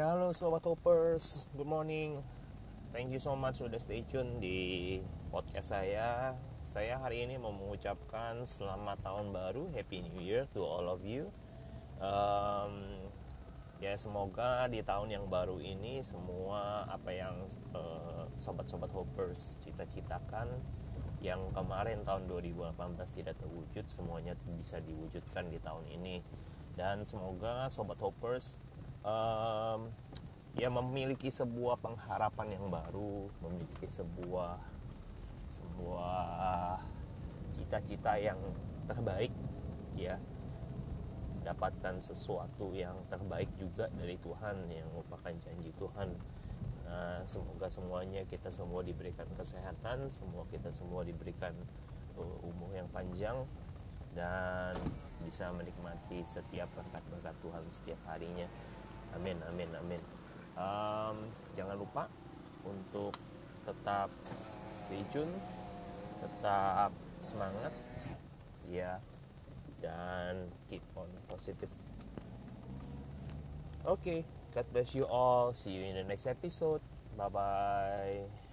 Ya halo sobat hoppers, good morning. Thank you so much sudah stay tune di podcast saya. Saya hari ini mau mengucapkan selamat tahun baru, Happy New Year to all of you. Um, ya semoga di tahun yang baru ini semua apa yang uh, sobat-sobat hoppers cita-citakan yang kemarin tahun 2018 tidak terwujud semuanya bisa diwujudkan di tahun ini dan semoga sobat hoppers um, ya memiliki sebuah pengharapan yang baru, memiliki sebuah sebuah cita-cita yang terbaik ya. Dapatkan sesuatu yang terbaik juga dari Tuhan yang merupakan janji Tuhan. Nah, semoga semuanya kita semua diberikan kesehatan semua kita semua diberikan uh, umur yang panjang dan bisa menikmati setiap berkat-berkat Tuhan setiap harinya amin amin amin. Um, jangan lupa untuk tetap tune tetap semangat ya dan keep on positive. Oke okay, God bless you all. See you in the next episode. Bye bye